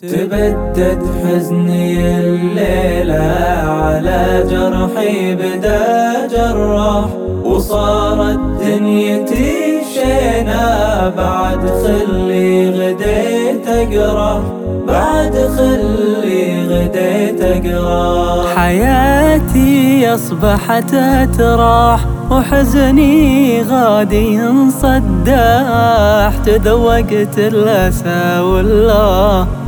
تبدد حزني الليلة على جرحي بدا جراح وصارت دنيتي شينا بعد خلي غديت أقرأ بعد خلي غديت أقرأ. حياتي أصبحت أتراح وحزني غادي صداح تذوقت الاسى والله.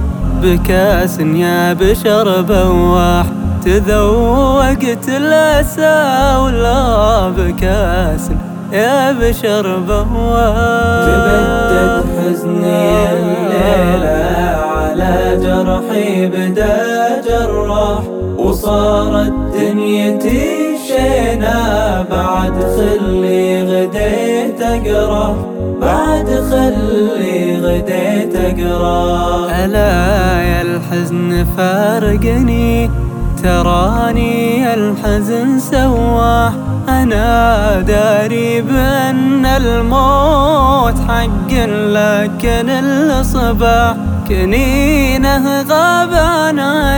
بكاس يا بشر بواح تذوقت الأسى ولا بكاس يا بشر بواح تبدد حزني الليلة على جرحي بدأ جراح. وصارت دنيتي شينا بعد خلي اقرا بعد خلي غديت اقرا ألا يا الحزن فارقني. تراني الحزن سواح أنا داري بأن الموت حق لكن الصباح كنينة غاب عن عيني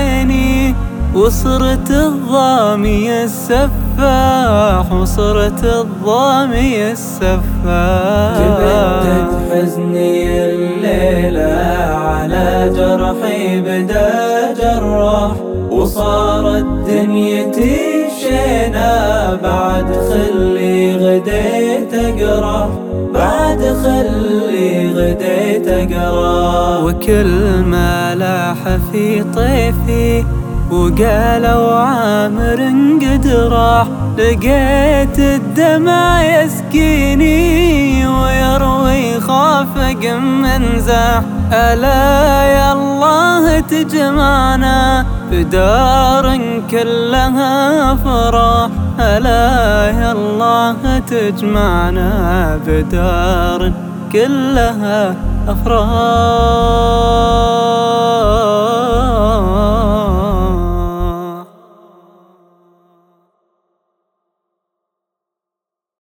وصرت الضامي السفاح وصرت الضامي السفاح. تبدد حزني الليلة على جرحي بدا جراح وصارت دنيتي شينا بعد خلي غديت أقرأ بعد خلي غديت أقرأ. وكل ما لاح في طيفي وقالوا عامر قد راح لقيت الدمع يسكيني ويروي خافق من زاح ألا يا الله تجمعنا بدار كلها فرح. ألا يا الله تجمعنا بدار كلها أفراح.